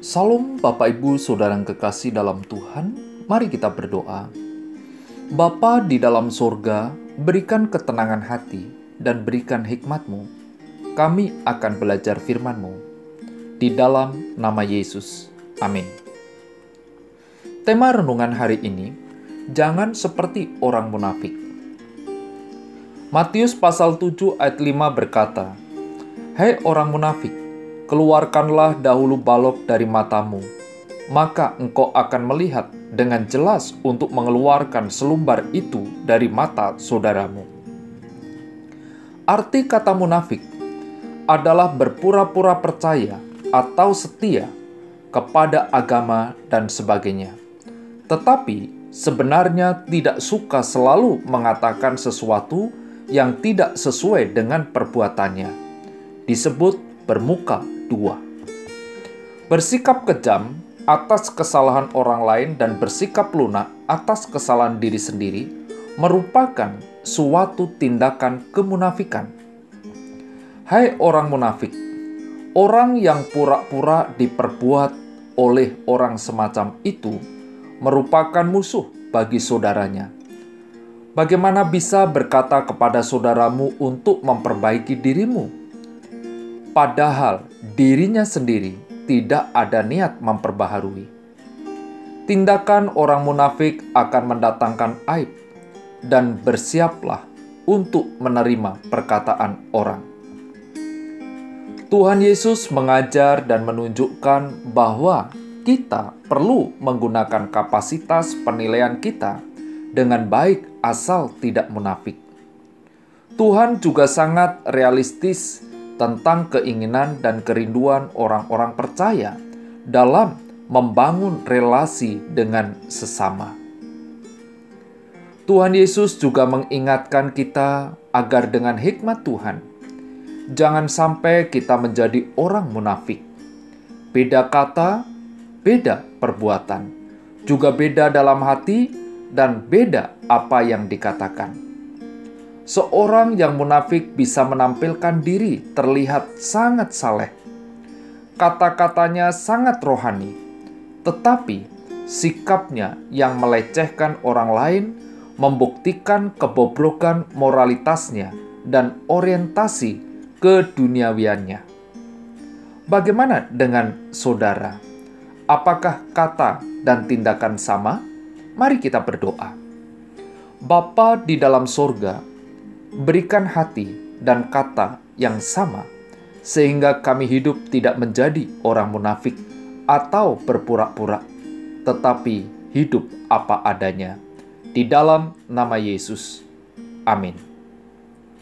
Salam Bapak Ibu Saudara yang kekasih dalam Tuhan, mari kita berdoa. Bapa di dalam sorga, berikan ketenangan hati dan berikan hikmatmu. Kami akan belajar firman-Mu. Di dalam nama Yesus. Amin. Tema renungan hari ini, jangan seperti orang munafik. Matius pasal 7 ayat 5 berkata, Hai orang munafik, keluarkanlah dahulu balok dari matamu, maka engkau akan melihat dengan jelas untuk mengeluarkan selumbar itu dari mata saudaramu. Arti kata munafik adalah berpura-pura percaya atau setia kepada agama dan sebagainya, tetapi sebenarnya tidak suka selalu mengatakan sesuatu yang tidak sesuai dengan perbuatannya. Disebut bermuka dua. Bersikap kejam atas kesalahan orang lain dan bersikap lunak atas kesalahan diri sendiri merupakan suatu tindakan kemunafikan. Hai orang munafik, orang yang pura-pura diperbuat oleh orang semacam itu merupakan musuh bagi saudaranya. Bagaimana bisa berkata kepada saudaramu untuk memperbaiki dirimu? padahal dirinya sendiri tidak ada niat memperbaharui. Tindakan orang munafik akan mendatangkan aib, dan bersiaplah untuk menerima perkataan orang. Tuhan Yesus mengajar dan menunjukkan bahwa kita perlu menggunakan kapasitas penilaian kita dengan baik asal tidak munafik. Tuhan juga sangat realistis tentang keinginan dan kerinduan orang-orang percaya dalam membangun relasi dengan sesama. Tuhan Yesus juga mengingatkan kita agar dengan hikmat Tuhan, jangan sampai kita menjadi orang munafik. Beda kata, beda perbuatan, juga beda dalam hati, dan beda apa yang dikatakan seorang yang munafik bisa menampilkan diri terlihat sangat saleh. Kata-katanya sangat rohani, tetapi sikapnya yang melecehkan orang lain membuktikan kebobrokan moralitasnya dan orientasi keduniawiannya. Bagaimana dengan saudara? Apakah kata dan tindakan sama? Mari kita berdoa. Bapa di dalam sorga, berikan hati dan kata yang sama, sehingga kami hidup tidak menjadi orang munafik atau berpura-pura, tetapi hidup apa adanya. Di dalam nama Yesus, amin.